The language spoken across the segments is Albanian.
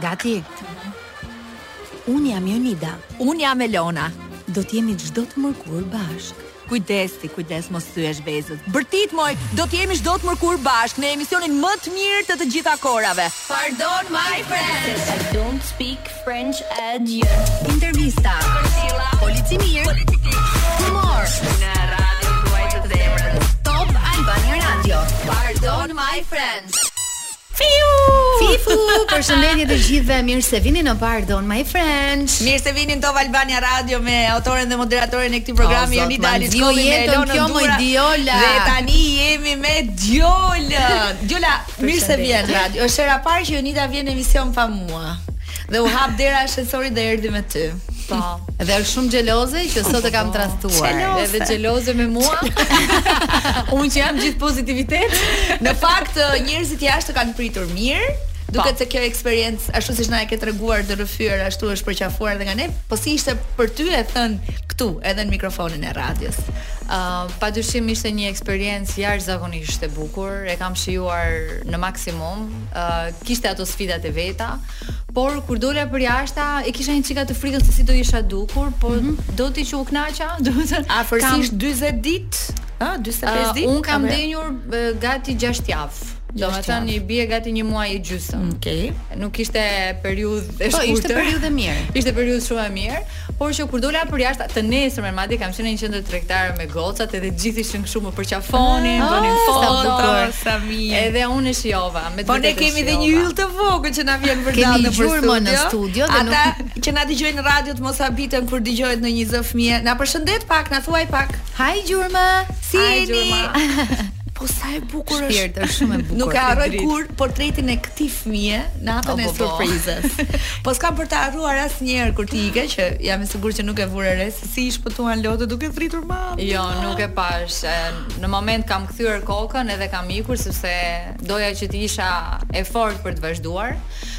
Gati. Unë jam Jonida. Unë jam Elona. Do të jemi çdo të mërkurë bashkë. Kujdes ti, kujdes mos thyesh vezët. Bërtit moj, do të jemi çdo të mërkurë bashkë në emisionin më të mirë të të gjitha kohërave. Pardon my French. I don't speak French at you. Intervista. Priscilla, polici mirë. Humor. Në radion tuaj të zemrës. Top Albania Radio. Pardon my French. Fiu! Fifu! Përshëndetje të gjithëve, mirë se vini në Pardon My French. Mirë se vini në Top Albania Radio me autoren dhe moderatoren e këtij programi oh, Jonida Aliçkolli me Elona Duron. Diola. Dhe tani jemi me Diolën. Diola, mirë se vjen në radio. Është hera e parë që Jonida vjen në emision pa mua. Dhe u hap dera e ashensorit dhe erdhi me ty. Po. Dhe është shumë xheloze që sot e kam po. tradhtuar. Edhe xheloze me mua. Unë që jam gjithë pozitivitet. Në fakt njerëzit jashtë të kanë pritur mirë. Po. Duket se kjo eksperiencë, ashtu siç na e ke treguar dhe rrëfyer, ashtu është përqafuar edhe nga ne, po si ishte për ty e thënë këtu, edhe në mikrofonin e radios. Ë, uh, padyshim ishte një eksperiencë jashtëzakonisht e bukur, e kam shijuar në maksimum, kishte ato sfidat e veta, por kur dola për jashta e kisha një çika të frikën se si do isha dukur, por mm -hmm. do ti që u kënaqa, domethënë afërsisht 40 ditë, ë 45 ditë. Uh, un kam ndenjur uh, gati 6 javë. Domethënë i bie gati një muaj e gjysmë. Okej. Okay. Nuk ishte periudhë e shkurtër. Po ishte periudhë e mirë. ishte periudhë shumë e mirë. Por që kur dola për jashtë të nesërmen madje kam qenë në një qendër tregtare me gocat edhe gjithë ishin kështu më përqafonin, ah, bënin foto, sa mirë. Edhe unë e shijova, me po ne kemi dhe një yll të vogël që na vjen vërdallë në studio. Kemi në studio dhe ata nuk... që na dëgjojnë në radio të mos habiten kur dëgjohet ndonjë zë fëmije. Na përshëndet pak, na thuaj pak. Hi gjurmë. Si jeni? Po sa e bukur është. Shpirt është shumë e bukur. Nuk e harroj kurrë portretin e këtij fëmije natën e po, po. surprizës. Po s'kam për të harruar asnjëherë kur ti ike që jam e sigurt që nuk e vure re se si i shpëtuan lotët duke thirrur mamin. Jo, nuk e pashë. Në moment kam kthyer kokën edhe kam ikur sepse doja që të isha e fortë për të vazhduar.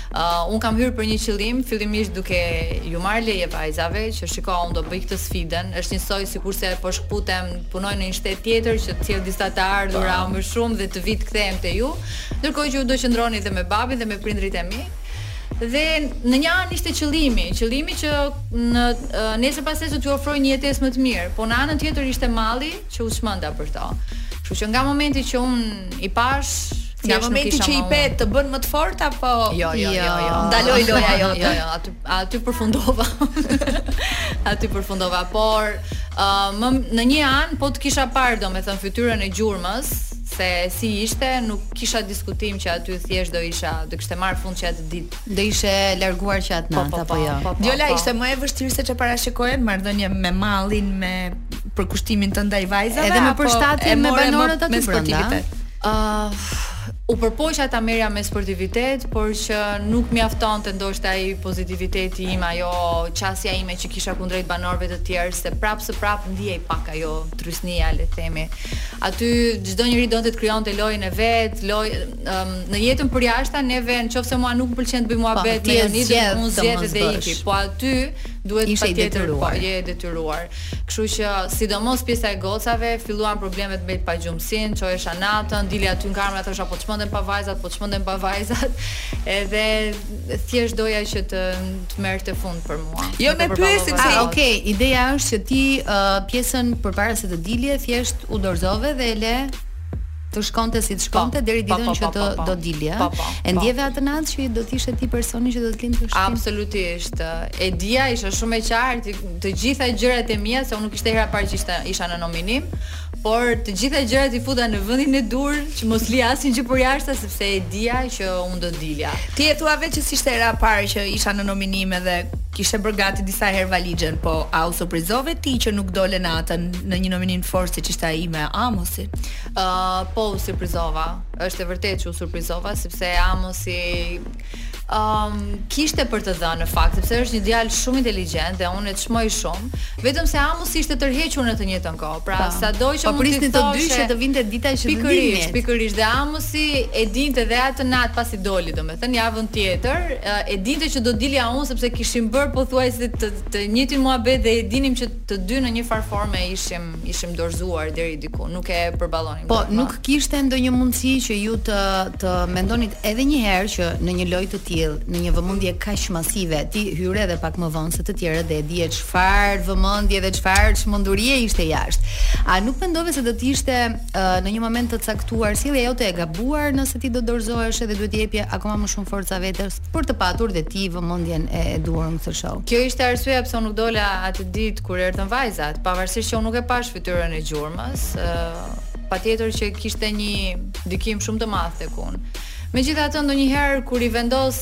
Uh, un kam hyrë për një qëllim, fillimisht duke ju marrë leje vajzave që shikoj un do bëj këtë sfidën. Është njësoj sikurse po shkëputem punoj në një shtet tjetër që të sjell disa të ardhura më shumë dhe të vij të kthehem te ju, ndërkohë që ju do qëndroni dhe me babin dhe me prindërit e mi. Dhe në një anë ishte qëllimi, qëllimi që në nesër pas nesër t'ju ofroj një jetesë më të mirë, po në anën tjetër ishte malli që u çmenda për to. Kështu që nga momenti që un i pashë Nga momenti që i pe të bën më të fortë apo jo jo jo, jo. jo. ndaloj loja jote. jo, jo, jo. aty përfundova. aty përfundova, por uh, më, në një anë po të kisha parë domethën fytyrën e gjurmës se si ishte, nuk kisha diskutim që aty thjesht do isha, do kishte marrë fund që atë ditë. Do ishe larguar që atë po, natë po, apo po, jo. Po, po, Djola po. ishte më e vështirë se çfarë parashikohet marrëdhënia me mallin, me përkushtimin tënd ndaj vajzave edhe me përshtatjen me banorët aty brenda. Ëh, uh, U përpoqa ta merrja me sportivitet, por që nuk mjaftonte ndoshta ai pozitiviteti im, ajo qasja ime që kisha kundrejt banorëve të tjerë, se prapë së prapë ndihej pak ajo trysnia, le të themi. Aty çdo njeri donte të krijonte lojën e vet, lojë um, në jetën përjashta neve nëse mua nuk më pëlqen të bëj muhabet po, me Jonidën, unë zgjedh dhe iki. Po aty duhet patjetër po je e detyruar. Kështu që sidomos pjesa e gocave filluan problemet me pagjumësinë, çohesha natën, dilja aty në kamera thosha po çmendem pa vajzat, po çmendem pa vajzat. Edhe thjesht doja që të të merrte fund për mua. Jo me pyesin se ah, okay, ideja është që ti uh, pjesën përpara se të dilje thjesht u dorëzove dhe e le të shkonte si të shkonte po, deri po, ditën po, që ti do dilje. E ndjeve atë natë që do të ishte ti personi që do të linte shpinë. Absolutisht. E dija ishte shumë e qartë, të gjitha gjërat e mia se unë nuk ishte hera e parë që ishte isha në nominim, por të gjitha gjërat i futa në vendin e duhur që mos lija asnjë gjë përjashta sepse e dija që unë do dilja. Ti e thua vetë që s'ishte hera e parë që isha në nominim edhe kishe bërë gati disa herë valixhen, po a u surprizove ti që nuk dole natën në një nominim të fortë siç ishte ai me Amosin? Ëh, uh, po u surprizova. Është e vërtetë që u surprizova sepse Amosi um, kishte për të dhënë në fakt, sepse është një djalë shumë inteligjent dhe unë e çmoj shumë, vetëm se Amosi ishte tërhequr në të njëjtën kohë. Pra, po. Po. sa do që po, mund të të dy që të vinte dita që të dilni. Pikërisht, dhe Amosi e dinte dhe atë natë pasi doli, domethënë javën tjetër, e dinte që do dilja unë sepse kishim bërë pothuajse të, të njëjtin muhabet dhe e dinim që të dy në një farë forme ishim ishim dorëzuar deri diku, nuk e përballonim. Po, nuk kishte ndonjë mundësi që ju ta mendonit edhe një herë që në një lojë të tillë, në një vëmendje kaq masive, ti hyre edhe pak më vonë se të tjerët dhe e dije çfarë vëmendje dhe çfarë çmendurie ishte jashtë. A nuk mendove se do të ishte uh, në një moment të caktuar sjellja jote e gabuar nëse ti do dorëzoheshe edhe duhet të jepje akoma më shumë forcë vetes? për të patur dhe ti vëmendjen e duhur në këtë show. Kjo ishte arsyeja pse unë nuk dola atë ditë kur erdhën vajzat, pavarësisht që unë nuk e pashë fytyrën e gjurmës, ë patjetër që kishte një ndikim shumë të madh tek unë. Megjithatë, ndonjëherë kur i vendos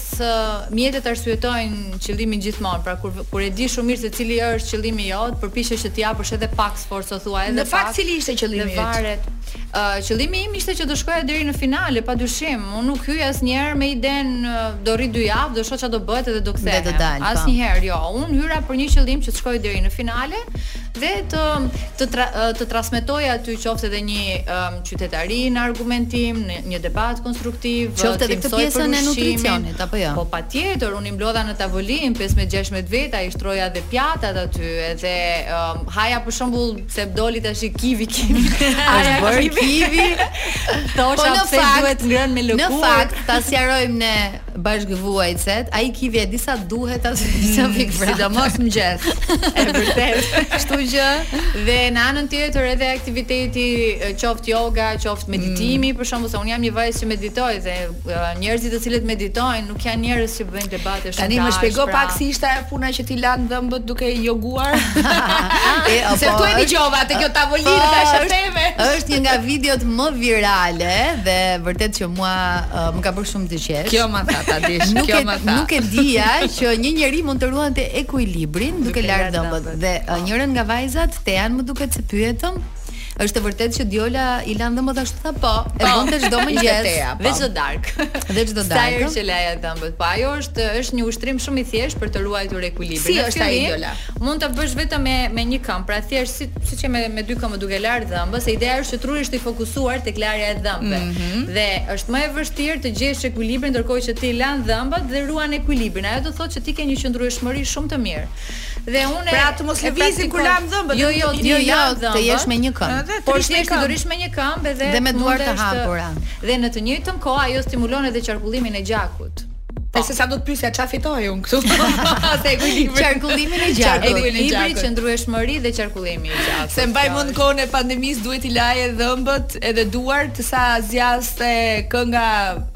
mjetet arsyetojnë qëllimin gjithmonë, pra kur kur e di shumë mirë se cili është qëllimi jot, përpiqesh që t'i japësh edhe pak forcë, thua edhe pak. Në fakt cili ishte qëllimi yt? Varet. Uh, qëllimi im ishte që të shkoja deri në finale, pa dyshim. Unë nuk hyj asnjëherë me idenë do rri dy javë, do shoh ça do bëhet edhe do kthehem. Dhe po. Asnjëherë, jo. Unë hyra për një qëllim që të shkoj deri në finale dhe të, të, tra, të transmetoj aty qoftë dhe një um, qytetari në argumentim, në një debat konstruktiv. Qoftë dhe këtë pjesën e nutricionit, apo jo? Po patjetër, unë i mblodha në tavolinë, 15-16 veta, i shtroja dhe pjatat aty, edhe um, haja për shembull Se doli tash i kivi kivi. Ai është bërë kivi. Thosha po pse fakt, duhet ngrënë me lëkurë. Në fakt, ta sqarojmë ne bashkëvuajtëset, ai kivi e disa duhet as disa mm, fik vrap. Sidomos mëngjes. E vërtetë. Kështu që dhe në anën tjetër edhe aktiviteti qoftë yoga, qoftë mm. meditimi, mm. për shembull se unë jam një vajzë që meditoj dhe njerëzit të cilët meditojnë Nuk janë njerëz që bëjnë debate shumë të ashpra. Tani më shpjego, pra, pak si ishte ajo puna që ti lan dhëmbët duke joguar. e, apo, se tu e dëgjova te kjo tavolinë po, tash e theme. Është një nga videot më virale dhe vërtet që mua uh, më ka bërë shumë të qesh. Kjo ma tha ta dish, nuk kjo ma tha. Nuk e dija që një njeri mund të ruante ekuilibrin duke, duke larë dhëmbët dhe uh, njërën nga vajzat Tean më duket se pyetëm Është e vërtetë që Diola i lan dhëmbët ashtu tha po, e po. bënte çdo mëngjes, po. dhe çdo darkë. Dhe çdo darkë. Sa herë që laja dhëmbët, po ajo është është një ushtrim shumë i thjeshtë për të ruajtur ekuilibrin. Si është ai Diola? Mund ta bësh vetëm me me një këmbë, pra thjesht si siç je me me dy këmbë duke larë dhëmbët, se ideja është që truri është i fokusuar tek larja e dhëmbëve. Mm -hmm. Dhe është më e vështirë të gjesh ekuilibrin ndërkohë që ti lan dhëmbët dhe ruan ekuilibrin. Ajo do thotë që ti ke një qëndrueshmëri shumë të mirë. Dhe unë Pra të mos lëvizim kur lajmë dhëmbët. Jo, jo, jo, jo, të jesh me një këmbë. Por të jesh sigurisht me një këmbë dhe dhe me duar të hapura. Dhe në të njëjtën kohë ajo stimulon edhe qarkullimin e gjakut. Po se ça do të pyesja çfarë fitoj unë këtu. Atë e kujtim. Qarkullimin e gjakut. Qarkullimin e gjakut. qëndrueshmëri dhe qarkullimi i gjakut. Se mbaj mend kohën e pandemisë duhet i laje dhëmbët edhe duart sa zgjaste kënga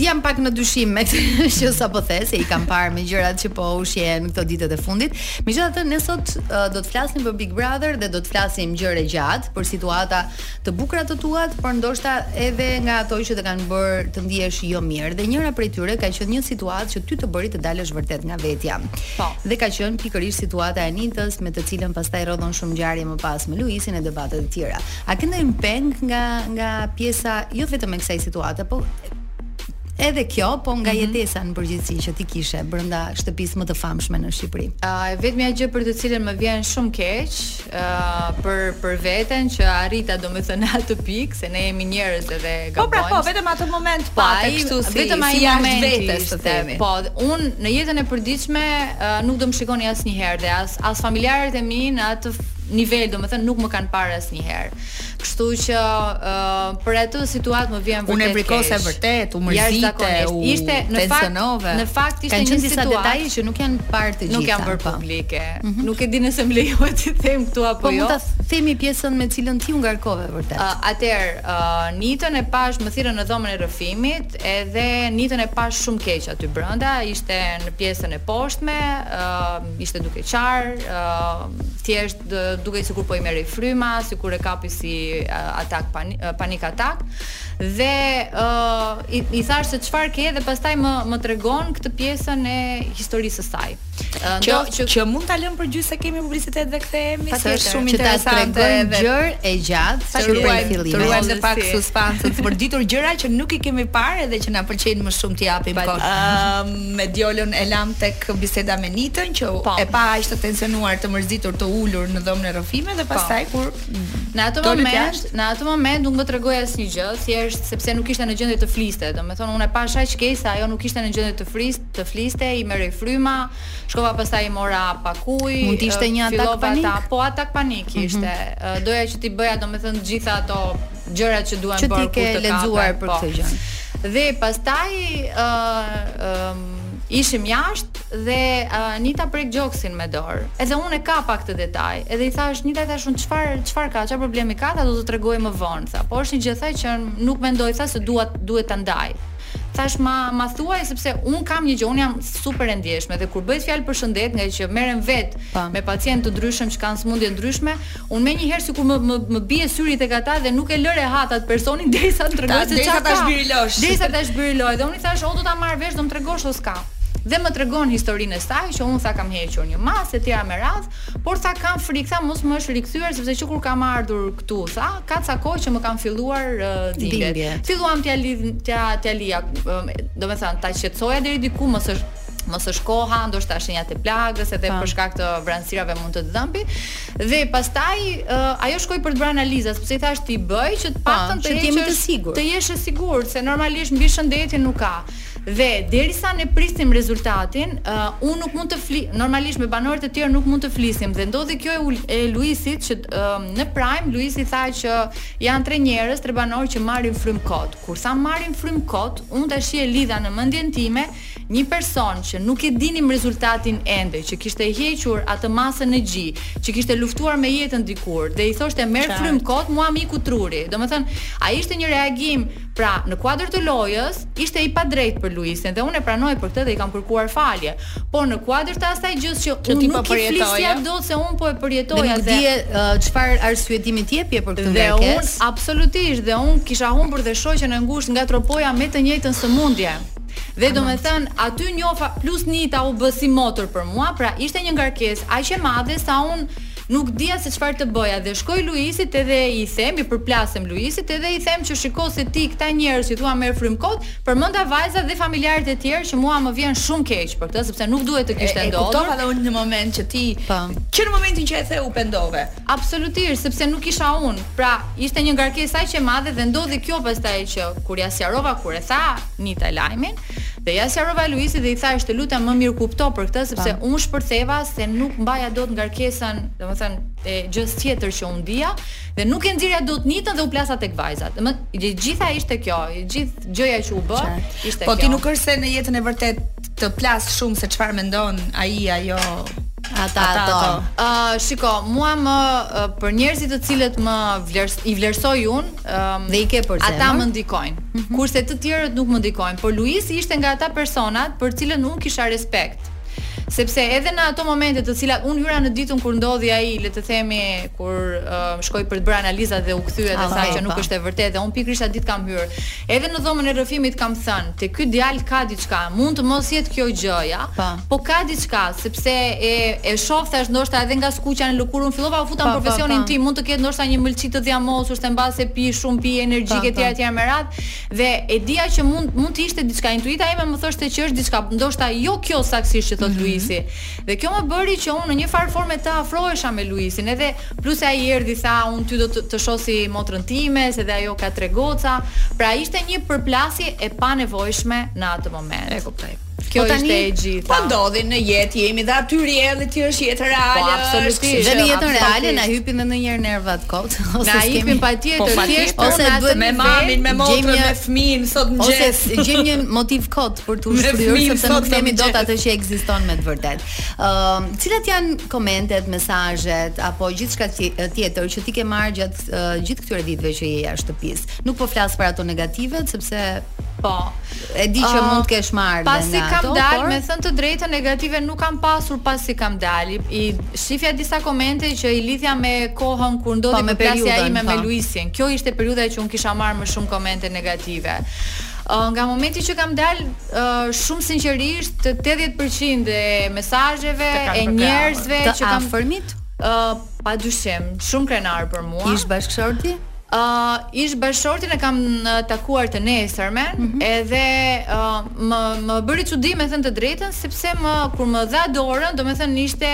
jam pak në dyshim me këtë që sapo the se i kam parë me gjërat që po ushqehen këto ditët e fundit. Megjithatë ne sot uh, do të flasim për Big Brother dhe do të flasim gjerë e gjatë për situata të bukura të tuat, por ndoshta edhe nga ato që të kanë bërë të ndihesh jo mirë. Dhe njëra prej tyre ka qenë një situatë që ty të bëri të dalësh vërtet nga vetja. Po. Dhe ka qenë pikërisht situata e Anitës me të cilën pastaj rrodhën shumë ngjarje më pas me Luisin e debatet e tjera. A ke ndonjë peng nga nga pjesa jo vetëm e kësaj situate, po edhe kjo, po nga mhm. jetesa në përgjithësi që ti kishe brenda shtëpisë më të famshme në Shqipëri. E uh vetmja gjë për të cilën më vjen shumë keq, ë uh, për për veten që arrita domethënë atë pikë se ne jemi njerëz edhe gabojmë. Po pra, po vetëm atë moment pa po, kështu si vetëm ai si moment vetes të themi. Po, unë në jetën e përditshme uh, nuk do më shikoni asnjëherë dhe as as familjarët e mi në atë nivel, domethënë nuk më kanë parë asnjëherë. Kështu që ë uh, për atë situatë më vjen vërtet keq. U ngarkove vërtet, u mërzite, u ishte në fakt në fakt ishte një disa detaje që nuk janë parë të gjitha. Nuk janë bërë po. publike. Mm -hmm. Nuk e di nëse më lejohet të them këtu apo po, jo. Po mund ta themi pjesën me të cilën ti u ngarkove vërtet. Uh, Atëherë, uh, Nitën e pashë më thirrën në dhomën e rrëfimit, edhe Nitën e pashë shumë keq aty brenda, ishte në pjesën e poshtme, uh, ishte duke qarë, uh, thjesht dukej sikur po i merrej fryma, sikur e kapi si atak panik, panik atak. Dhe ë uh, i, i thashë se çfarë ke dhe pastaj më më tregon këtë pjesën e historisë së saj. Uh, që, që, që mund ta lëmë përgjysmë se kemi publicitet dhe kthehemi se është shumë interesante dhe gjerë e gjatë që ruajmë fillimin. Të ruajmë edhe pak suspansën për të ditur gjëra që nuk i kemi parë edhe që na pëlqejnë më shumë t'i japim kohë. Ëm Me Xhiolën e lamë tek biseda me Nitën që po. e pa aq të tensionuar, të mërzitur, të ulur në dhomën e rrëfimit dhe po. pastaj kur në atë moment, në atë moment nuk më tregoi asnjë gjë, thjesht sepse nuk ishte në gjendje të fliste. Domethënë unë e pasha aq keq se ajo nuk ishte në gjendje të frist, të fliste, i merrej fryma. Shkova pastaj i mora pak ujë. Mund të ishte një atak panik. Po atak panik mhm. ishte. Mm -hmm. Doja që t'i bëja domethënë gjitha ato gjërat që duhen bërë kur të kapen. Që ti ke lexuar për këtë po. gjë. Dhe pastaj ë uh, ishim jashtë dhe uh, Nita prek gjoksin me dorë. Edhe unë e kapa këtë detaj. Edhe i thashë Nita i thashë unë çfarë çfarë ka, çfarë problemi ka, tha do të tregoj më vonë, tha. Po është një gjë tha që nuk mendoj tha se dua duhet ta ndaj. Thashë ma ma thuaj sepse unë kam një gjë, unë jam super e ndjeshme dhe kur bëhet fjalë për shëndet, ngaqë merrem vetë pa. Po. me pacientë të ndryshëm që kanë sëmundje ndryshme, Unë menjëherë sikur më më më bie syri tek ata dhe nuk e lë rehat atë personin derisa të më tregojë se çfarë ka. Derisa ta zhbiriloj. Dhe unë i thashë, "O do ta marr vesh, o do më tregosh, o s'ka." Dhe më tregon historinë e saj që unë tha kam hequr një masë etj me radhë, por tha kam frikë tha mos më është rikthyer sepse që kur kam ardhur këtu tha, ka ca kohë që më kanë filluar uh, dhimbjet. Fillova t'ia lidh t'ia t'ia lidhja, um, domethënë ta qetësoja deri diku mos është mos është koha, ndoshta shenjat e plagës edhe për shkak të vranësirave mund të të dhëmbin. Dhe pastaj uh, ajo shkoi për të bërë analiza, sepse i thashë ti bëji që të paktën të jesh e sigurt. Të jesh e sigurt se normalisht mbi shëndetin nuk ka. Dhe derisa ne prisnim rezultatin, uh, unë nuk mund të fli, normalisht me banorët e tjerë nuk mund të flisim dhe ndodhi kjo e, e Luisit që uh, në Prime Luisi tha që janë tre njerëz, tre banorë që marrin frymë kot. Kur tha marrin frymë kot, unë tash e lidha në mendjen time Një person që nuk e dinim rezultatin ende, që kishte hequr atë masën në gji, që kishte luftuar me jetën dikur dhe i thoshte merr frymë kot, mua më iku truri. Domethënë, ai ishte një reagim, pra në kuadër të lojës ishte i padrejtë për Luisin dhe unë e pranoj për këtë dhe i kam kërkuar falje. Po në kuadër të asaj gjës që, që unë nuk po i flisja dot se unë po e përjetoja dhe nuk dije çfarë uh, arsyetimi të jepje për këtë ngarkesë. Dhe unë absolutisht dhe unë kisha humbur dhe shoqen e ngushtë nga Tropoja me të njëjtën sëmundje. Dhe domethënë aty njoha plus Nita u bë si motër për mua, pra ishte një ngarkesë aq e madhe sa unë nuk dija se çfarë të bëja dhe shkoj Luisit edhe i them, i përplasem Luisit edhe i them që shiko se ti këta njerëz që i thua merr frymë kot, përmenda vajzat dhe familjarët e tjerë që mua më vjen shumë keq për këtë sepse nuk duhet të kishte ndodhur. E kuptova dhe unë në moment që ti pa. Po. që në momentin që e the u pendove. Absolutisht, sepse nuk isha unë. Pra, ishte një ngarkesë aq e madhe dhe ndodhi kjo pastaj që kur ia sqarova kur e tha, Nita lajmin dhe ia sqarova Luisit dhe i thashë të lutem më mirëkupto për këtë sepse po. unë shpërtheva se nuk mbaja dot ngarkesën, domethënë e gjësë tjetër që unë dija dhe nuk e nxirrja dot Nitën dhe u plasa tek vajzat. Domethënë e gjitha ishte kjo, e gjithë gjëja që u bë, ishte kjo. Po ti nuk është se në jetën e vërtetë të plas shumë se çfarë mendon ai ajo ata ato. Ë uh, shiko, mua më uh, për njerëzit të cilët më vlers, i vlerësoj unë, um, dhe i ke për zemër. Ata më ndikojnë. Kurse të tjerët nuk më ndikojnë, por Luisi ishte nga ata personat për të cilën unë kisha respekt. Sepse edhe në ato momente të cilat unë hyra në ditën kur ndodhi ai, le të themi, kur uh, shkoi për të bërë analizat dhe u kthye dhe tha që nuk është e vërtetë dhe unë pikërisht atë ditë kam hyrë. Edhe në dhomën e rrëfimit kam thënë, te ky djalë ka diçka, mund të mos jetë kjo gjëja, Po ka diçka, sepse e e shoh thashë ndoshta edhe nga skuqja në lëkurë unë fillova u futa në profesionin tim, mund të ketë ndoshta një mëlçi të dhjamosur ose mbase pi shumë pi energjike e të tjera me radhë dhe e dija që mund mund të ishte diçka intuita ime më thoshte që është diçka ndoshta jo kjo saktësisht që thotë mhm. Luisi. Dhe kjo më bëri që unë në një farë forme të afrohesha me Luisin, edhe plus ai erdhi tha unë ty do të të shoh si motrën time, se dhe ajo ka tre goca. Pra ishte një përplasje e panevojshme në atë moment. E kuptoj. Kjo po ishte e gjitha. Po ndodhin në jetë, jemi dhe aty realisht është jetë reale. Po absolutisht. Dhe në jetën reale na hypin edhe ndonjëherë nervat kot. Ose na hypin patjetër po, thjesht po, ose zihesh me mamin, me motrën, me fëmijën sot në jetë. Ose gjen një motiv kot për t'u shfryrë sepse nuk themi dot atë që ekziston me të vërtetë. Ëm, cilat janë komentet, mesazhet apo gjithçka tjetër që ti ke marrë gjatë gjithë këtyre ditëve që je jashtë shtëpisë? Nuk po flas për ato negativet sepse Po. E di që uh, mund të kesh marrë nga ato. Pasi kam ato, dalë, por... me thënë të drejtën negative nuk kam pasur pasi kam dalë. I shifja disa komente që i lidhja me kohën kur ndodhi po, përplasja ime me po. Luisin. Kjo ishte periudha që un kisha marrë më shumë komente negative. Uh, nga momenti që kam dalë, uh, shumë sinqerisht, 80% e mesazheve e njerëzve që kam afër meje, uh, pa dyshim, shumë krenar për mua. Ish bashkëshorti? Ë ish bashkëshortin e kam takuar të nesërmen, mm -hmm. edhe uh, më më bëri çudi me thënë të drejtën sepse më kur më dha dorën, domethënë ishte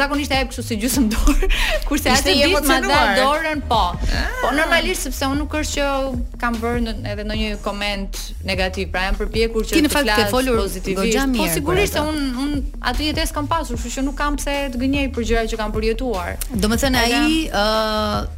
zakonisht ai kështu si gjysmë dorë, kurse atë ditë më dha dorën, po. Ah. Po normalisht sepse unë nuk është që kam bërë në, dhe ndonjë koment negativ, pra jam përpjekur që të flas pozitivisht. Mirë, po sigurisht se unë un, atë jetesë kam pasur, kështu që nuk kam pse të gënjej për gjëra që kam përjetuar. Domethënë ai ë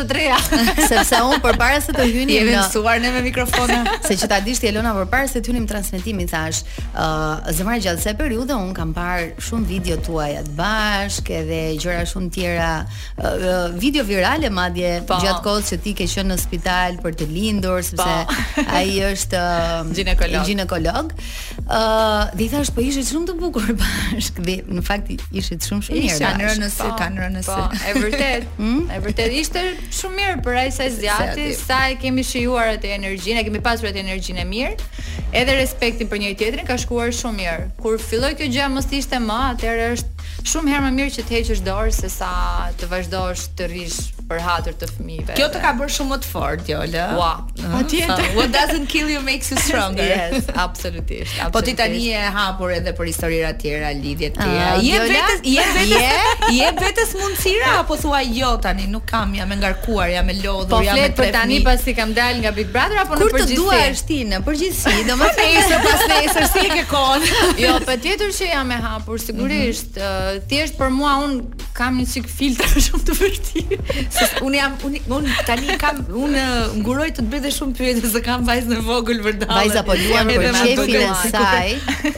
të treja. Sepse un përpara se të hyni jemi mësuar ne me mikrofona. Sa që ta dish ti Elona përpara se të hynim në transmetim i thashë, ë uh, zemra gjatë kësaj periudhe un kam parë shumë video tuaja të bashkë edhe gjëra shumë të tjera, uh, video virale madje. Po. gjatë kohës që ti ke qenë në spital për të lindur sepse po. ai është uh, ginekolog. ginekolog. Ë, uh, dhe i thashë po ishit shumë të bukur bashkë dhe në fakt ishit shumë shumë mirë. Ishin, kanë rënë në sy, kanë po, rënë në sy. Po, e vërtetë. Hmm? E vërtetë, ishte shumë mirë për aq sa zgjati, sa e kemi shijuar atë energjinë, e kemi pasur atë energjinë e mirë. Edhe respektin për njëri tjetrin ka shkuar shumë mirë. Kur filloi kjo gjë mos të ishte më, atëherë është Shumë herë më mirë që të heqësh dorë se sa të vazhdosh të rrish për hatër të fëmijëve. Kjo të ka bërë shumë më të fortë, Jola. Ua, mm, patjetër. Uh, what doesn't kill you makes you stronger. yes, absolutisht, absolutisht. Po ti tani je e hapur edhe për histori të tjera, lidhje të tjera. Ah, i jep vetes, i jep vetes, i jep vetes mundësira apo thua jo tani, nuk kam jam e ngarkuar, jam e lodhur, po, jam e tepër. Po flet tani pasi kam dalë nga Big Brother apo në përgjithësi? Kur të duash ti në përgjithësi, domethënë nesër pas nesër si e ke kohën. jo, patjetër që jam e hapur. Por sigurisht, mm -hmm. uh, thjesht për mua un kam një çik filtra shumë të vështirë. un jam un, un tani kam un nguroj të të bëj dhe shumë pyetje se kam vajzën e vogël përballë. Vajza po luan për qejfin e saj.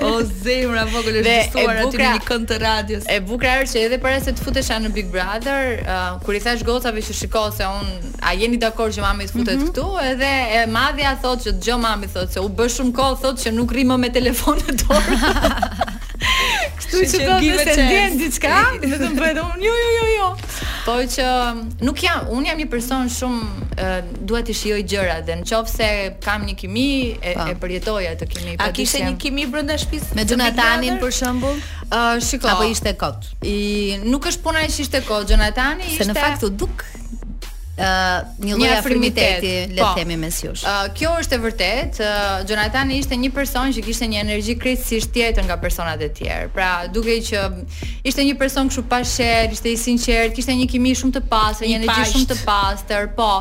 o zemra e vogël është dësuar aty në një kënd të radios. E bukura është që edhe para se të futesha në Big Brother, uh, kur i thashë gocave që shiko se un A jeni dakord që mami të futet mm -hmm. këtu? Edhe e madhja thotë që dëgjo mami thotë se u bë shumë kohë thotë që nuk rri më me telefon në dorë. Kështu që po të ndjen diçka, më të bëhet unë jo jo jo jo. Po që nuk jam, unë jam një person shumë uh, dua të shijoj gjëra dhe në qoftë se kam një kimi e, po. e përjetoj atë kimi. A kishte një kimi brenda shtëpisë? Me Jonathanin për shembull? Ë, uh, shiko. Apo ishte kot? I nuk është puna e ishte kot, Jonatani ishte. Se në fakt u duk një lloj afrimiteti, le të po. themi mes jush. Uh, kjo është e vërtetë. Uh, Jonathan ishte një person që kishte një energji krejtësisht tjetër nga personat e tjerë. Pra, dukej që ishte një person kështu pa sherr, ishte i sinqert, kishte një kimi shumë të pastër, një energji shumë të pastër, po.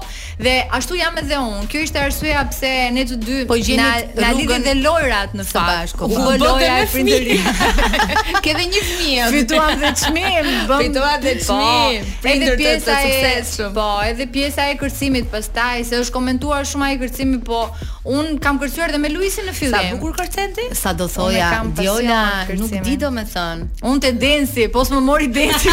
Dhe ashtu jam edhe unë. Kjo ishte arsyeja pse ne të dy po na na lidhin dhe lojrat në Së bashku. U bë loja e prindërimit. Ke dhe një fëmijë. Fituam dhe çmim, bëm. Fituam dhe po, çmim. Edhe pjesa e suksesshme. Po, edhe pjesa e kërcimit pastaj se është komentuar shumë ai kërcimi, po un kam kërcyer edhe me Luisin në fillim. Sa bukur kërcen ti? Sa do thoja, Diola nuk di domethën. Un te densi, po s'më mori densi.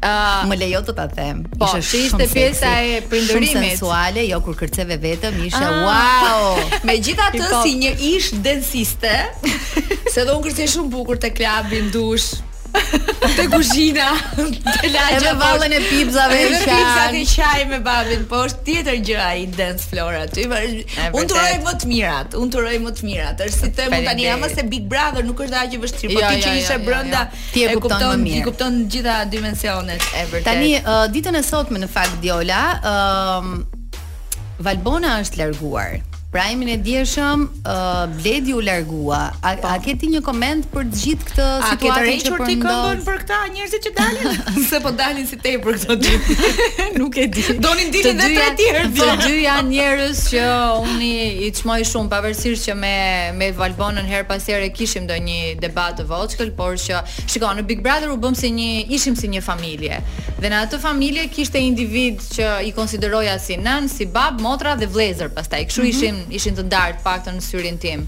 Uh, më lejo të ta them. Po, ishte shumë ishte pjesa e prindërimit. Shumë sensuale, jo kur kërceve vetëm, ishte ah. wow. Megjithatë po. si një ish densiste, se do un kërcej shumë bukur te klubi në dush. Te kuzhina, te lagja. Edhe vallën e pipzave e çaj. Pipzat e çaj me babin, po është tjetër gjë ai dance floor aty. Unë të uroj më të mirat, unë të uroj më të mirat. Është si të them tani ama se Big Brother nuk është dhe aq e vështirë, po jo, ti jo, që jo, ishe brenda Ti e kupton më mirë. Ti kupton të gjitha dimensionet e vërtetë. Tani uh, ditën e sotme në fakt Diola, ëm uh, Valbona është larguar. Prime-in e djeshëm, uh, Bledi u largua. A, po. a ke ti një koment për të gjithë këtë situatë që po ndodh? A ke tërhequr ti këmbën për këta njerëzit që dalin? Se po dalin si Te për këto dy. Nuk e di. Donin të dilnin dhe tre tjerë. Të dy janë njerëz që unë i çmoj shumë pavarësisht që me me Valbonën herë pas here kishim ndonjë debat të vockël, por që shiko në Big Brother u bëm si një ishim si një familje. Dhe në atë familje kishte individë që i konsideroja si nënë, si bab, motra dhe vëllezër pastaj. Kështu mm -hmm. ishin ishin të ndarë të paktën në syrin tim.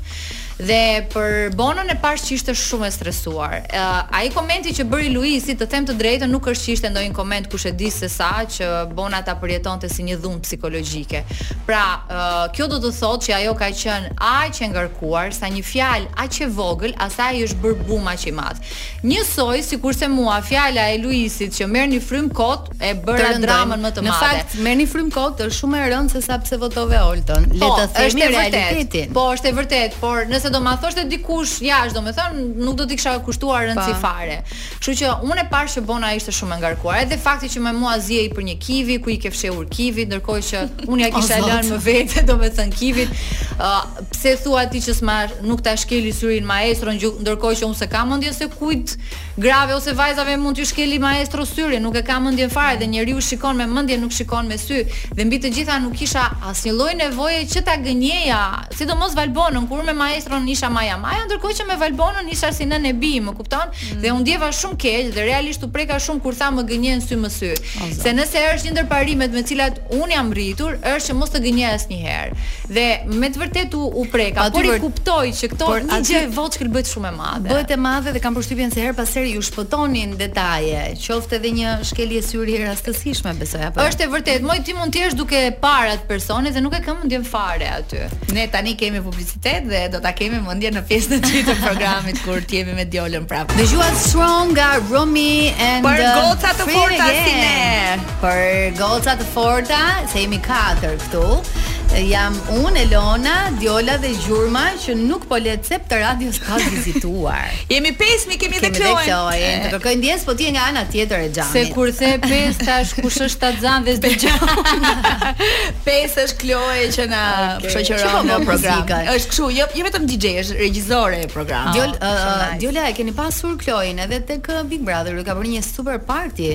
Dhe për Bonën e pashë që ishte shumë e stresuar. Uh, ai komenti që bëri Luisi, të them të drejtën, nuk është që ishte ndonjë koment kush e di se sa që Bona ta përjetonte si një dhunë psikologjike. Pra, uh, kjo do të thotë që ajo ka qenë aq e ngarkuar sa një fjalë aq e vogël, asaj i është bërë bum aq i madh. Njësoj sikurse mua fjala e Luisit që merrni frymë kot e bëra dramën më të madhe. Në fakt, merrni frymë kot, është shumë e rëndë se sa pse votove Oltën. Le po, të themi realitetin. Po, është e vërtetë, por nëse do ma thoshte dikush jashtë, domethënë, nuk do t'i kisha kushtuar rëndësi fare. Kështu që unë e pashë që Bona ishte shumë e ngarkuar. Edhe fakti që me mua zihej për një kivi, ku i ke fshehur kivit, ndërkohë që unë ja kisha lënë më vete, domethënë kivit. Ë, pse thua ti që s'ma nuk ta shkeli syrin maestro, ndërkohë që unë s'e kam mendjen se kujt Grave ose vajzave mund tju shkeli maestro syrin, nuk e ka mendjen fare dhe njeriu shikon me mendje nuk shikon me sy dhe mbi të gjitha nuk kisha asnjë lloj nevoje që ta gënjeja sidomos Valbonën kur unë me maestron isha maja maja ndërkohë që me Valbonën isha si nënë e bijë më kupton mm. dhe u ndjeva shumë keq dhe realisht u preka shumë kur tha më gënjen sy më sy se nëse është një ndër parimet me të cilat unë jam rritur është që mos të gënjej asnjëherë Dhe me të vërtetë u, u preka, pa, por i kuptoj që këto por, një gjë e vockël bëhet shumë e madhe. Bëhet e madhe dhe kam përshtypjen se herë pas herë ju shpëtonin detaje, qoftë edhe një shkelje syri e rastësishme, besoj apo. Jo. Është e vërtetë, moj ti mund të jesh duke parë atë personin dhe nuk e ke mendjen fare aty. Ne tani kemi publicitet dhe do ta kemi mendjen në pjesën e dytë të programit kur të jemi me Djolën prapë. Dëgjuat Strong nga Romi and Për goca të forta si ne. Për goca të forta, se jemi katër këtu. Jam unë, Elona, Djola dhe Gjurma që nuk po le cep të radios pa vizituar. Jemi pesë, mi kemi, kemi dhe Klojen. Klojen. Të kërkoj ndjesë, po ti je nga ana tjetër e xhamit. Se kur the pesë thash kush është ta xhan dhe s'do gjë. pesë është Kloje që na okay. shoqëron po në program. Është kështu, jo jo vetëm DJ, është regjisore e programit. Djol, uh, Djola e keni pasur Klojen edhe tek Big Brother, ka bërë një super party.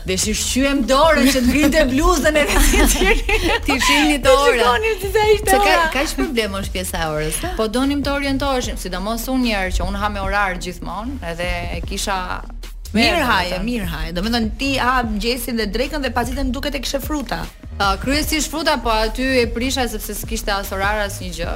Dhe s'i shqyem dorën që të ngrinte bluzën e rëndë Të shihnit orën Të shikonit se sa ishte ora Që kaq problem është pjesa e orës Po donim të orientoheshim Sidomos unë njëherë që unë ha me orar gjithmonë Edhe e kisha Mirë haje, mirë haje. Domethënë ti ha mëngjesin dhe drekën dhe pasdite më duket e kishe fruta. Uh, kryesisht fruta, po aty e prisha sepse s'kishte as orar asnjë gjë.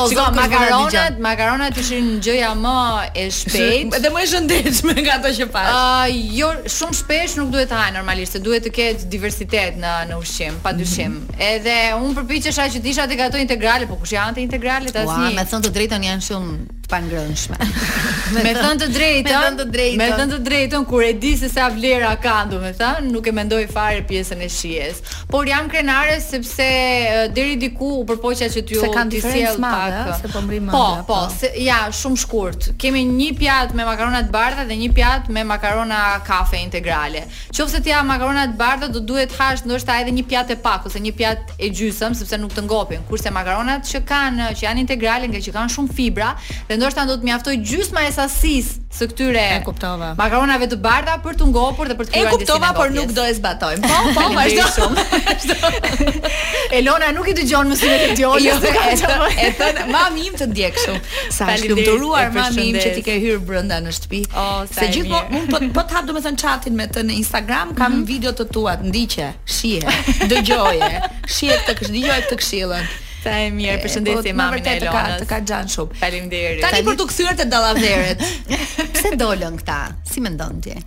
O Shiko, zot makaronat, makaronat ishin gjëja më e shpejtë. Edhe më e shëndetshme nga ato që pash. Ë, uh, jo, shumë shpesh nuk duhet të haj normalisht, se duhet të ketë diversitet në në ushqim, padyshim. Mm -hmm. Edhe un përpiqesha që të isha te këto integrale, po kush i hante integralet asnjë. Ua, me thënë të drejtën janë shumë të pangrënshme. me thënë të drejtën, me thënë të drejtën, me thënë të drejtën kur e di se sa vlera kanë, domethënë, nuk e mendoj fare pjesën e shijes. Por jam krenare sepse deri diku u përpoqja që t'jua sjell pak. Po, po, po, se ja, shumë shkurt. Kemi një pjatë me makarona të bardha dhe një pjatë me makarona kafe integrale. Qoftë se ti ha makarona të bardha do duhet të hash ndoshta edhe një pjatë e pak ose një pjatë e gjysëm sepse nuk të ngopin, kurse makaronat që kanë që janë integrale ngaqë kanë shumë fibra dhe ndoshta do të mjaftojë gjysma e sasisë së këtyre e kuptova. makaronave të bardha për të ngopur dhe për të krijuar ndjesinë e ngopjes. E kuptova, por nuk do e zbatojmë. Po, po, vazhdo shumë. Elona nuk i dëgjon mësimet e Djolës. Jo, e thënë, e thënë mami im të ndjek shumë. Sa është lumturuar mami im që ti ke hyrë brenda në shtëpi. Oh, se gjithmonë unë po po ta hap domethënë chatin me të në Instagram kam mm -hmm. video të tua, ndiqe, shihe, dëgjoje, shihe këtë këshillën, dëgjoje këtë këshillën. Sa e mirë, përshëndetje po, mami e Elonës. Në vërtetë, ka, të ka xhan shumë. Faleminderit. Tani për të kthyer te dallaveret. Pse dolën këta? Si mendon ti?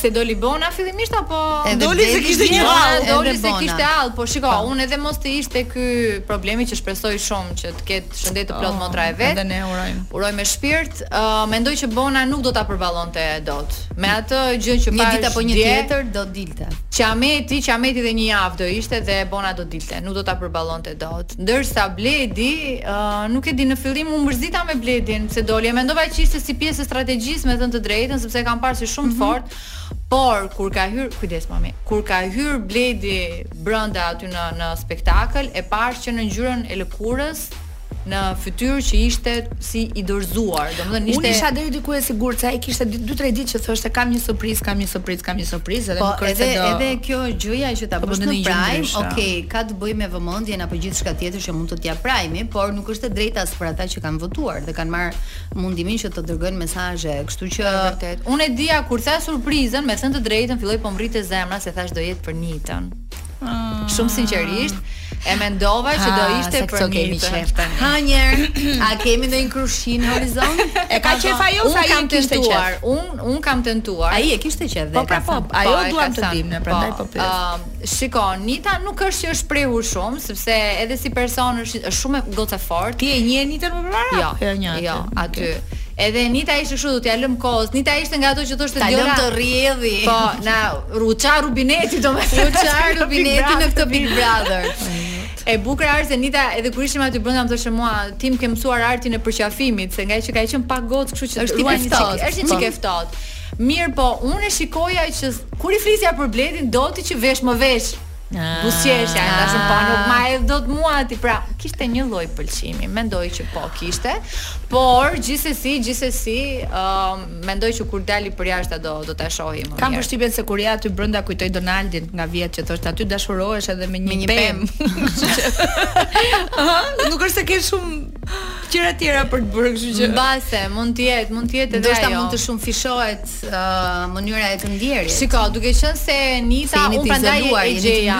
Se doli bona fillimisht apo edhe doli se kishte një hall, doli se kishte hall, po shiko, pa. Po. unë edhe mos të ishte ky problemi që shpresoj shumë që të ketë shëndet të plot oh, motra e vet. Edhe ne urojmë. Urojmë me shpirt. Uh, mendoj që bona nuk do ta përballonte dot. Me atë gjë që pa, një ditë apo një tjetër do di Të. Qameti, qameti dhe një javë do ishte dhe Bona do dilte, nuk do ta përballonte dot. Ndërsa Bledi, ë, uh, nuk e di në fillim u mërzita me Bledin pse doli. E mendova që ishte si pjesë e strategjisë, me thënë të drejtën, sepse e kam parë si shumë mm -hmm. fort. Por kur ka hyr, kujdes mami, kur ka hyr Bledi brenda aty në në spektakël, e pashë që në ngjyrën e lëkurës në fytyrë që ishte si i dorëzuar. Domethënë ishte Unë isha deri diku e sigurt se ai kishte 2-3 ditë që thoshte kam një surprizë, kam një surprizë, kam një surprizë edhe po, më, po edhe, do. Edhe kjo gjëja që ta po, bësh në prime, ok, ka të bëjë me vëmendjen apo gjithçka tjetër që mund të të japi prime, por nuk është e drejtë as për ata që kanë votuar dhe kanë marr mundimin që të dërgojnë mesazhe, kështu që vërtet. Unë e dija kur tha surprizën, me thënë të drejtën, filloi po më rrihte zemra se thash do jetë për Nitën. Shumë sinqerisht, e mendova që do ishte për Nitën. Kemi qef tani. Ha një a kemi ndonjë krushqi në horizont? E ka qef ajo se ai, kam tentuar. Un un kam tentuar. Ai e kishte qef dhe po, pra, po, po, ajo duam të dimë, ne prandaj po, po pyes. Shiko, Nita nuk është që është shprehur shumë, sepse edhe si person është shumë gocë e fortë. Ti e njihje Nitën më parë? Jo, jo, jo, jo, aty. Edhe Nita ishte kështu, do t'ja lëm kohës. Nita ishte nga ato që thoshte Diora. Ta lëm të rrjedhi. Po, na u ça rubineti, domethënë. U ça rubineti në këtë Big Brother. E bukura është se Nita edhe kur ishim aty brenda më thoshte mua, ti më ke mësuar artin e përqafimit, se nga që ka qenë pak gocë, kështu që është ruan një çik, është një çik e ftohtë. Mirë po, unë e shikoja që kur i flisja për Bledin, do t'i qe vesh më vesh. Buzëqeshja, ah. Thash po nuk ma hedh dot mua ti pra, kishte një lloj pëlqimi, mendoj që po kishte, por gjithsesi, gjithsesi, ë uh, mendoj që kur të dali përjashta do do ta shohim më mirë. Kam përshtypjen se kur je aty brenda kujtoj Donaldin nga vjet që thoshte aty dashurohesh edhe me një, një pem. nuk është se ke shumë gjëra tjera për të bërë, kështu që mbase mund të jetë, mund të jetë edhe ajo. Do të mund të shumëfishohet mënyra e të ndjerit. Shiko, duke qenë se Nita, se un prandaj e gjeja.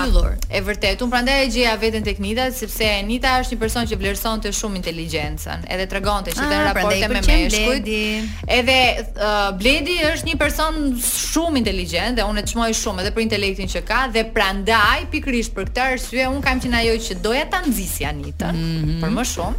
E vërtet, un prandaj e gjeja veten tek Nita sepse Nita është një person që vlerësonte shumë inteligjencën, edhe tregonte që në, ah, raporte me meshkujt. Edhe uh, Bledi është një person shumë inteligjent dhe un e çmoj shumë edhe për intelektin që ka dhe prandaj pikërisht për këtë arsye un kam qenë ajo që doja ta nxisja Nitën mm -hmm. për më shumë.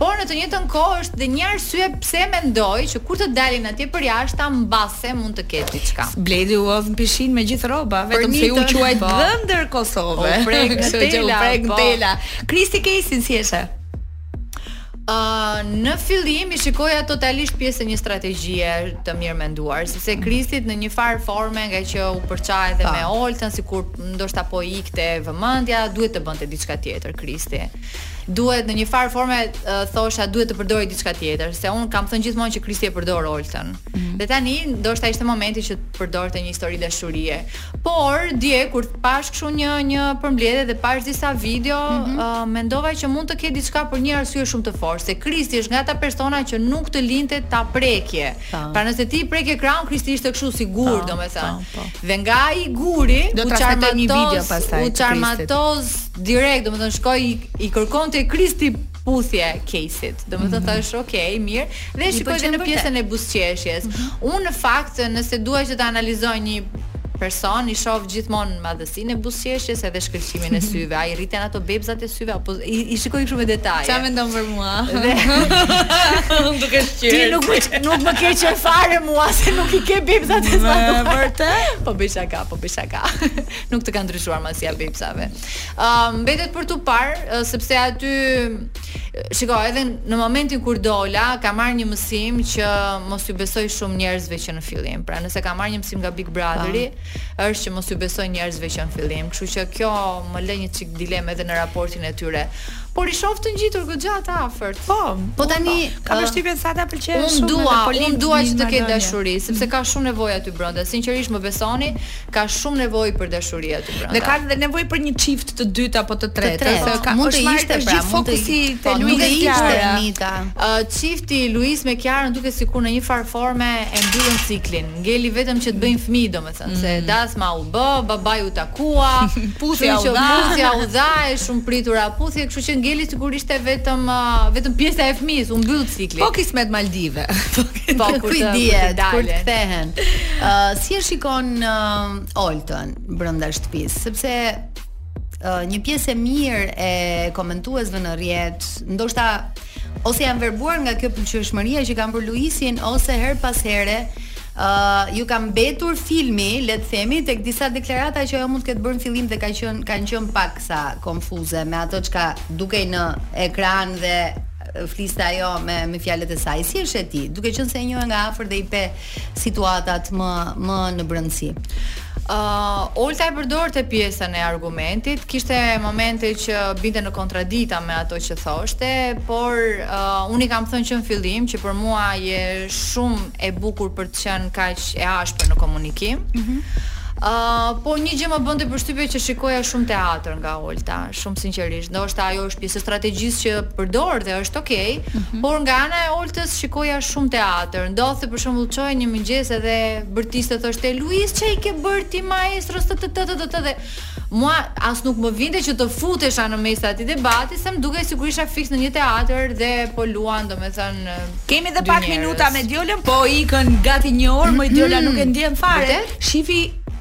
Por në të njëjtën kohë është dhe një arsye pse mendoj që kur të dalin atje përjashta mbase mund të ketë diçka. Bledi u hodh në pishinë me gjithë rroba, vetëm se u quajt po. dhëndër Kosove. U prek në tela, po. tela. Kristi Kejsin si e sheh? Uh, në fillim i shikoja totalisht pjesë e një strategjie të mirëmenduar, sepse Kristit në një farë forme ngaqë u përça edhe po. me Oltën, sikur ndoshta po i ikte vëmendja, duhet të bënte diçka tjetër Kristi. duhet në një farë forme thosha duhet të përdori diçka tjetër, se unë kam thënë gjithmonë që Kristi e përdor Oltën. Mm -hmm. Dhe tani ndoshta ishte momenti që të përdorte një histori dashurie. Por dje kur pashë kështu një një përmbledhje dhe pashë disa video, mm -hmm. uh, mendova që mund të ketë diçka për një arsye shumë të fortë, se Kristi është nga ata persona që nuk të linte ta prekje. Po. Pra nëse t'i prekje krahun, Kristi ishte kështu si gur, domethënë. Po. Dhe nga ai guri Do u transmetoj një çarmatoz, video pastaj u çarmatos direkt, domethënë shkoi i, i kërkonte Kristi puthje Kejsit. Domethënë Mhm. thashë, "Ok, mirë." Dhe e I shikoj dhe pëlqen në vërtetë. pjesën e buzëqeshjes. Unë në fakt, nëse dua që të analizoj një person, i shoh gjithmonë madhësinë Sinë e buzëqeshjes edhe shkëlqimin e syve. A i rriten ato bebzat e syve apo i, i shikoj kështu me detaje. Çfarë mendon për mua? Dhe unë duke shqyer. Ti nuk nuk më ke qenë fare mua se nuk i ke bebzat e syve. Me vërtetë? Po bëj shaka, po bëj shaka. nuk të ka ndryshuar madhësia e bebzave. Ëm uh, mbetet për t'u parë uh, sepse aty Shiko, edhe në momentin kur dola, kam marrë një mësim që mos u besoj shumë njerëzve që në fillim. Pra, nëse kam marrë një mësim nga Big Brotheri, është që mos u besoj njerëzve që në fillim, kështu që kjo më lë një çik në dilemë edhe në raportin e tyre. Por i shoh të ngjitur goxha të afërt. Po, po tani po, kam përshtypjen se të pëlqen shumë. Unë dua, unë dua që të ketë dashuri, sepse ka shumë nevojë aty brenda. Sinqerisht më besoni, ka shumë nevojë për dashuri aty brenda. Dhe kanë dhe nevojë për një çift të dytë apo të tretë, të tretë. se mund të ishte pra, mund të ishte te po, Luiz Kiara. Ë çifti Luiz me Kiarën duket sikur në një farë forme e mbyllën ciklin. Ngeli vetëm që të bëjnë fëmijë domethënë, mm. se dasma u bë, babai u takua, puthja u dha, puthja u dha e shumëpritura puthje, kështu që ngeli sigurisht vetëm uh, vetëm pjesa e fëmijës, u mbyll cikli. Po kismet Maldive. po ku i dihet, kur të kthehen. Uh, si e shikon uh, Oltën brenda shtëpisë, sepse uh, një pjesë e mirë e komentuesve në rrjet, ndoshta Ose janë verbuar nga kjo pëlqyeshmëria që kanë për Luisin ose herë pas here ë uh, u ka mbetur filmi, le të themi, tek disa deklarata që ajo mund të ketë bërë në fillim dhe ka qenë kanë qenë paksa konfuze me ato çka dukej në ekran dhe fliste ajo me me fjalët e saj. Si e sheh ti? Duke qenë se e njohë nga afër dhe i pe situatat më më në brendësi. Ë uh, Olta e përdorte pjesën e argumentit, kishte momente që binte në kontradikta me ato që thoshte, por uh, unë i kam thënë që në fillim që për mua je shumë e bukur për të qenë kaq e ashpër në komunikim. Mm -hmm. Uh, po një gjë më bënte përshtypje që shikoja shumë teatër nga Olta. Shumë sinqerisht, ndoshta ajo është pjesë e strategjisë që përdor dhe është ok, mm -hmm. por nga ana e Oltës shikoja shumë teatër. Ndodhte për shembull çohej në mëngjes edhe bërtiste thoshte Luiz çfarë i ke bërë ti maestros të të të të të dhe mua as nuk më vinte që të futesha në mes atij debati, se më dukej sikur isha fiks në një teatër dhe po luan, domethënë kemi edhe pak minuta me Diolën, po ikën gati një orë, me Diolën mm -hmm. nuk e ndjen fare. Shifi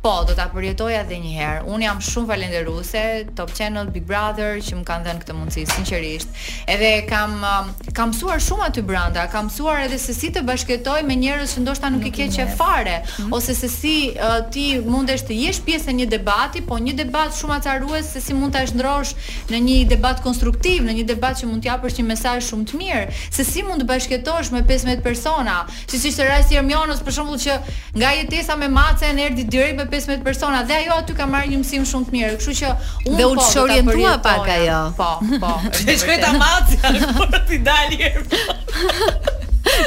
Po, do ta përjetoja edhe një herë. Unë jam shumë falënderuese Top Channel, Big Brother që më kanë dhënë këtë mundësi sinqerisht. Edhe kam um, kam mësuar shumë aty brenda, kam mësuar edhe se si të bashkëjetoj me njerëz që ndoshta nuk, nuk i ke qejf fare mm -hmm. ose se si uh, ti mundesh të jesh pjesë e një debati, po një debat shumë acarues se si mund ta shndërrosh në një debat konstruktiv, në një debat që mund të japësh një mesazh shumë të mirë, se si mund të bashkëjetosh me 15 persona. Siç ishte rasti i Ermionës për shembull që nga jetesa me Macen erdhi direkt me 15 persona dhe ajo aty ka marrë një mësim shumë të mirë. Kështu që unë dhe u çorientua pak ajo. Po, po. Dhe shkoi te macja, kur ti dali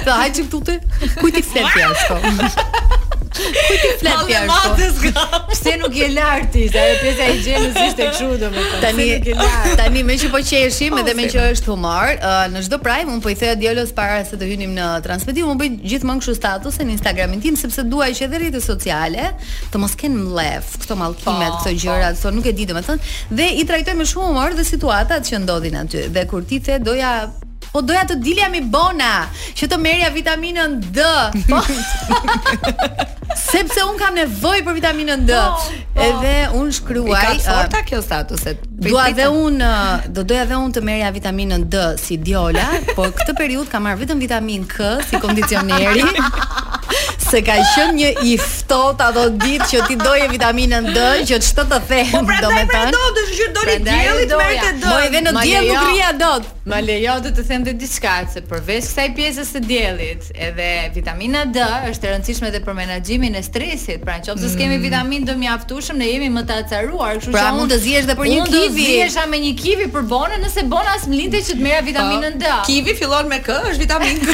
Sa hajë këtu ti? Ku ti flet ti ashtu? Ku ti flet ti ashtu? Pse nuk je lart ti? Sa e pjesa e gjenës ishte kështu domethënë. Tani tani më që po qeshim edhe më që është humor, në çdo prime unë po i thoja Diolës para që të hynim në transmetim, unë bëj gjithmonë kështu statuse në Instagramin tim sepse dua që edhe rrjetet sociale të mos kenë mllef, këto mallkimet, po, këto po. gjëra, këto nuk e di domethënë, dhe i trajtoj me shumë humor dhe situatat që ndodhin aty. Dhe kur ti the doja Po doja të dilja me Bonën, që të merrja vitaminën D. Po. Sepse un kam nevojë për vitaminën D. Po, po. Edhe un shkruaj. I ka uh, të forta kjo statuset. Dua dhe un uh, do doja dhe un të merrja vitaminën D si Diola, por këtë periudhë kam marr vetëm vitaminë K si kondicioneri. se ka qenë një i ftohtë ato ditë që ti doje vitaminën D që ç'të të them, po pra, domethënë. Po pra, do të thotë doli dielli të merrte D. Po edhe në diell nuk rrija dot. Më lejo të të them dhe diçka se përveç kësaj pjesës së diellit, Edhe vitamina D është e rëndësishme edhe për menaxhimin e stresit. Pra nëse mm. s'kemi vitaminë D mjaftueshëm, ne jemi më të acaruar, kështu pra, që mund të zihesh edhe për një kivi. Mund të zihesha me një kivi me Bonën nëse Bona s'më linte që të merrja vitaminën D. Po, kivi fillon me K. Është vitaminë D.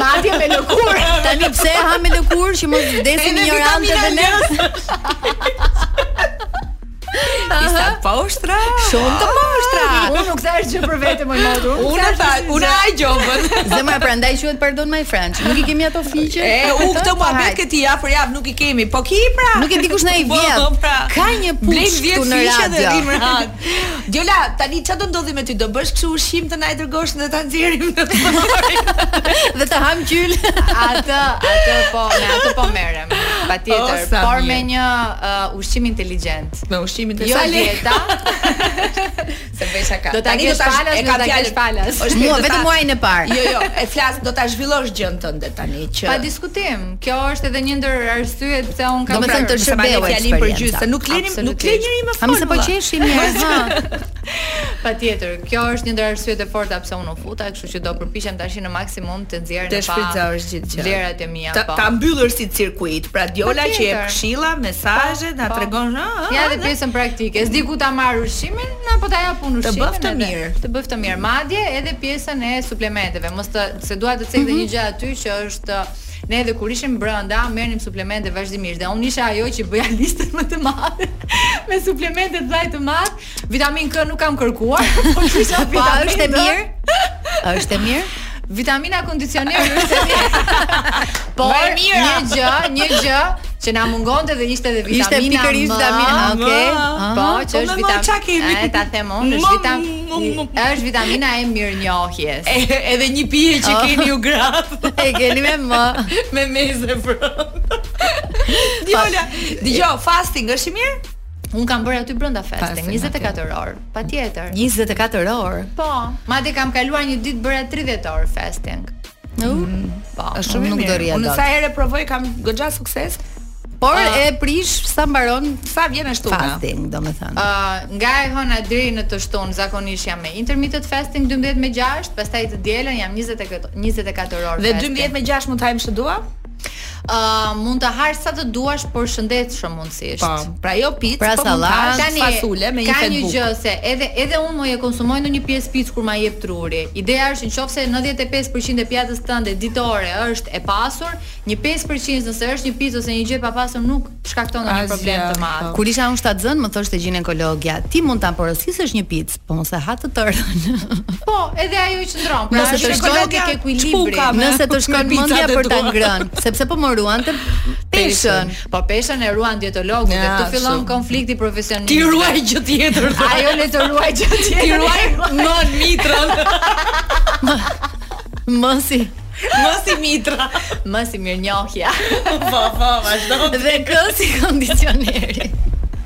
Madje me lëkurë. Tani pse e ha me lëkurë që mos vdesim injorantë dhe ne? Ishte poshtra. Shumë të poshtra. Unë nuk thash gjë për vete më modo. Unë ta, unë ai gjobën. Zemra prandaj quhet pardon my friend. Nuk i kemi ato fiqe. E, u këtë mua bëj këti ja për javë nuk i kemi. Po, ok pra. Nuk e di kush na i po, vjen. Pra. Ka një puç këtu në radio. Djola, tani çfarë do ndodhi me ty? Do bësh kështu ushqim të na i dërgosh në ta nxjerrim. Dhe të ham gjyl. Atë, atë po, me atë po merrem. Patjetër, por me një uh, ushqim inteligjent. Me ushqim të Jo dieta. Se bëj shaka. Do ta kesh falas, do ta kesh falas. Është mua vetëm muajin e parë. Jo, jo, e flas do ta zhvillosh gjën tënde tani që Pa diskutim. Kjo është edhe një ndër arsyet pse un kam thënë të ndërpres fjalën për gjysë, se nuk le njeri, nuk le njeri, më fal. Se po qeshim, ha. Patjetër, kjo është një ndër arsyet e forta pse un u futa, që do përpiqem tash në maksimum të nxjerr në pah vlerat e mia po. Ta mbyllim si cirkuit, pra Diola që jep këshilla, mesazhe, na po. tregon, ha. Ja edhe pjesën praktike. S'di ku ta marr ushqimin, ja po ta jap unë ushqimin. Të bëftë mirë. Të bëftë mirë. Madje edhe pjesën e suplementeve, meqë se dua të cek dhe mhm. një gjë aty që është Ne edhe kur ishim brenda, merrnim suplemente vazhdimisht dhe unë isha ajo që bëja listën më të madhe me suplemente të dhajtë të madh. Vitamin K nuk kam kërkuar, po kisha po, vitamin është e mirë. Është e mirë. Vitamina kondicioner është e mirë. Por e mirë. një gjë, një gjë që na mungonte dhe ishte edhe vitamina. Ishte pikërisht vitamina, okay. Po, që po, është vitamina. A ta them unë, është vitamina. Është vitamina e mirënjohjes. Edhe një pije që oh. keni ju graf. E keni me më me meze bro. Diola, dëgjo, fasting është i mirë? Un kam bërë aty brenda fasting, 24 orë, patjetër. 24 orë. Po, madje kam kaluar një ditë bëra 30 orë fasting. Në mm, po, është shumë nuk do rrija. Unë sa herë provoj kam goxha sukses. Por uh, e prish sa mbaron sa vjen ashtu. Fasting, domethënë. Ë, uh, nga e hëna deri në të shtunë zakonisht jam me intermittent fasting 12 me 6, pastaj të dielën jam 24 orë. Dhe 12 me 6 mund të ha ça të dua? Ë uh, mund të hash sa të duash, por shëndetshëm mundësisht. Po, pra jo picë, pra po sallat, tani fasule me një fetë. Ka një gjë se edhe edhe unë e konsumoj ndonjë pjesë picë kur ma jep truri. Ideja është në qoftë se 95% e pjatës tënde ditore është e pastër, një 5% nëse është një picë ose një gjë e papastër nuk shkakton ndonjë problem të madh. Po. Kur isha unë shtatzënë, më thoshte gjinekologja, ti mund ta porosisësh një picë, Po mos e ha të tërën. Po, edhe ajo i qëndron. Pra, nëse të shkon tek ekuilibri, nëse të shkon mendja për ta ngrënë, sepse po më ruante peshën. Po peshën e ruan dietologu dhe këtu fillon konflikti profesional. Ti ruaj gjë tjetër. Ajo le të ruaj gjë tjetër. Ti ruaj non mitrën. Mosi. Mësimi tre. Mësimi mirënjohja. Po, po, vazhdo. Dhe K si kondicioneri.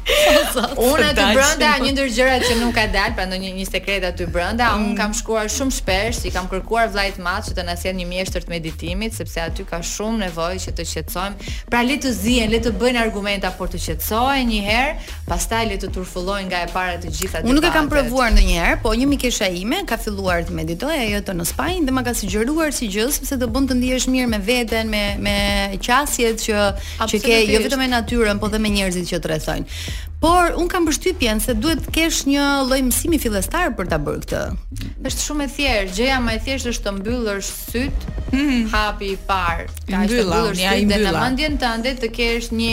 Unë aty brenda një ndër gjërat që nuk ka dal, pra ndonjë një sekret aty brenda, mm. unë kam shkruar shumë shpesh, i kam kërkuar Vllait Madh që të na sjell një mjeshtër të meditimit, sepse aty ka shumë nevojë që të qetësojmë. Pra le të zihen, le të bëjnë argumenta por të qetësohen një herë, Pastaj le të turfëllojnë nga e para të gjitha debatet. Unë nuk e kam provuar ndonjëherë, po një mikesha ime ka filluar të meditojë, ajo jeton në Spanjë dhe ma ka sugjeruar si gjë sepse të bën të ndihesh mirë me veten, me me qasjet që që ke jo vetëm me natyrën, po dhe me njerëzit që të rrethojnë. Por un kam përshtypjen se duhet të kesh një lloj mësimi fillestar për ta bërë këtë. Është shumë e thjeshtë, gjëja më e thjeshtë është të mbyllësh syt, mm. hapi i parë, ke të mbyllësh syt dhe në mendjen tënde të kesh një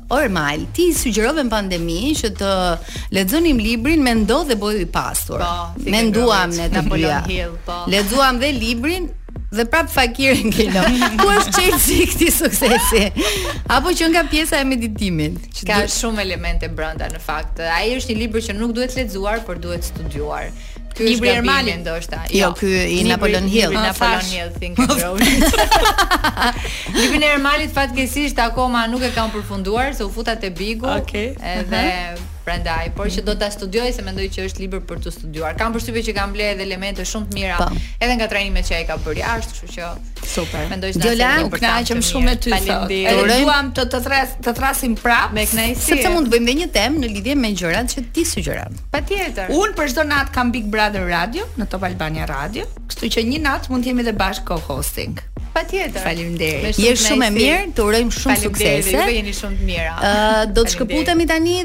O Ermal, ti i sugjerove në pandemi që të lexonim librin Mendo dhe bëhu i pasur. Po, Menduam ne të dyja. Po. Lexuam dhe librin dhe prap fakir ngelëm. Ku është çelësi i këtij suksesi? Apo që nga pjesa e meditimit. Që ka du... shumë elemente brenda në fakt. Ai është një libër që nuk duhet lexuar, por duhet studiuar. Ky është libri i Ermalit ndoshta. Jo, jo, ky i Napoleon Hill, ah, Napoleon Hill Think and Grow. Libri i Ermalit fatkeqësisht akoma nuk e kam përfunduar, se u futa te Bigu. Okej. Okay. Edhe mhm. prandaj, por që do ta studioj se mendoj që është libër për të studiuar. Kam përshtypjen që kam blerë edhe elemente shumë të mira, pa. Po. edhe nga trajnimet që ai ka bërë jashtë, kështu që super. Mendoj se Gjola, u kënaqëm shumë me ty sot. Edhe duam të të thras të thrasim prapë me kënaqësi. Sepse mund të bëjmë edhe një temë në lidhje me gjërat që ti sugjeron. Patjetër. Unë për çdo natë kam Big Brother Radio në Top Albania Radio, kështu që një natë mund të jemi edhe bashkë co-hosting. Patjetër. Faleminderit. Je shumë e mirë, të urojmë shumë suksese. Faleminderit, ju jeni shumë të mira. Ë do të shkëputemi tani